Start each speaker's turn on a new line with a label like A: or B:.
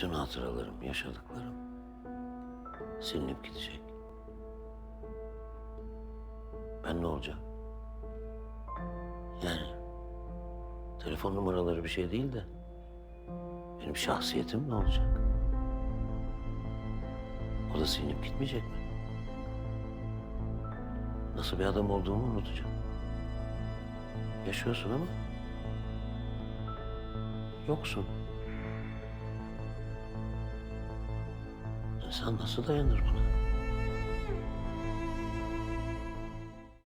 A: Bütün hatıralarım, yaşadıklarım silinip gidecek. Ben ne olacağım? Yani telefon numaraları bir şey değil de benim şahsiyetim ne olacak? O da silinip gitmeyecek mi? Nasıl bir adam olduğumu unutacağım. Yaşıyorsun ama yoksun. İnsan nasıl dayanır buna?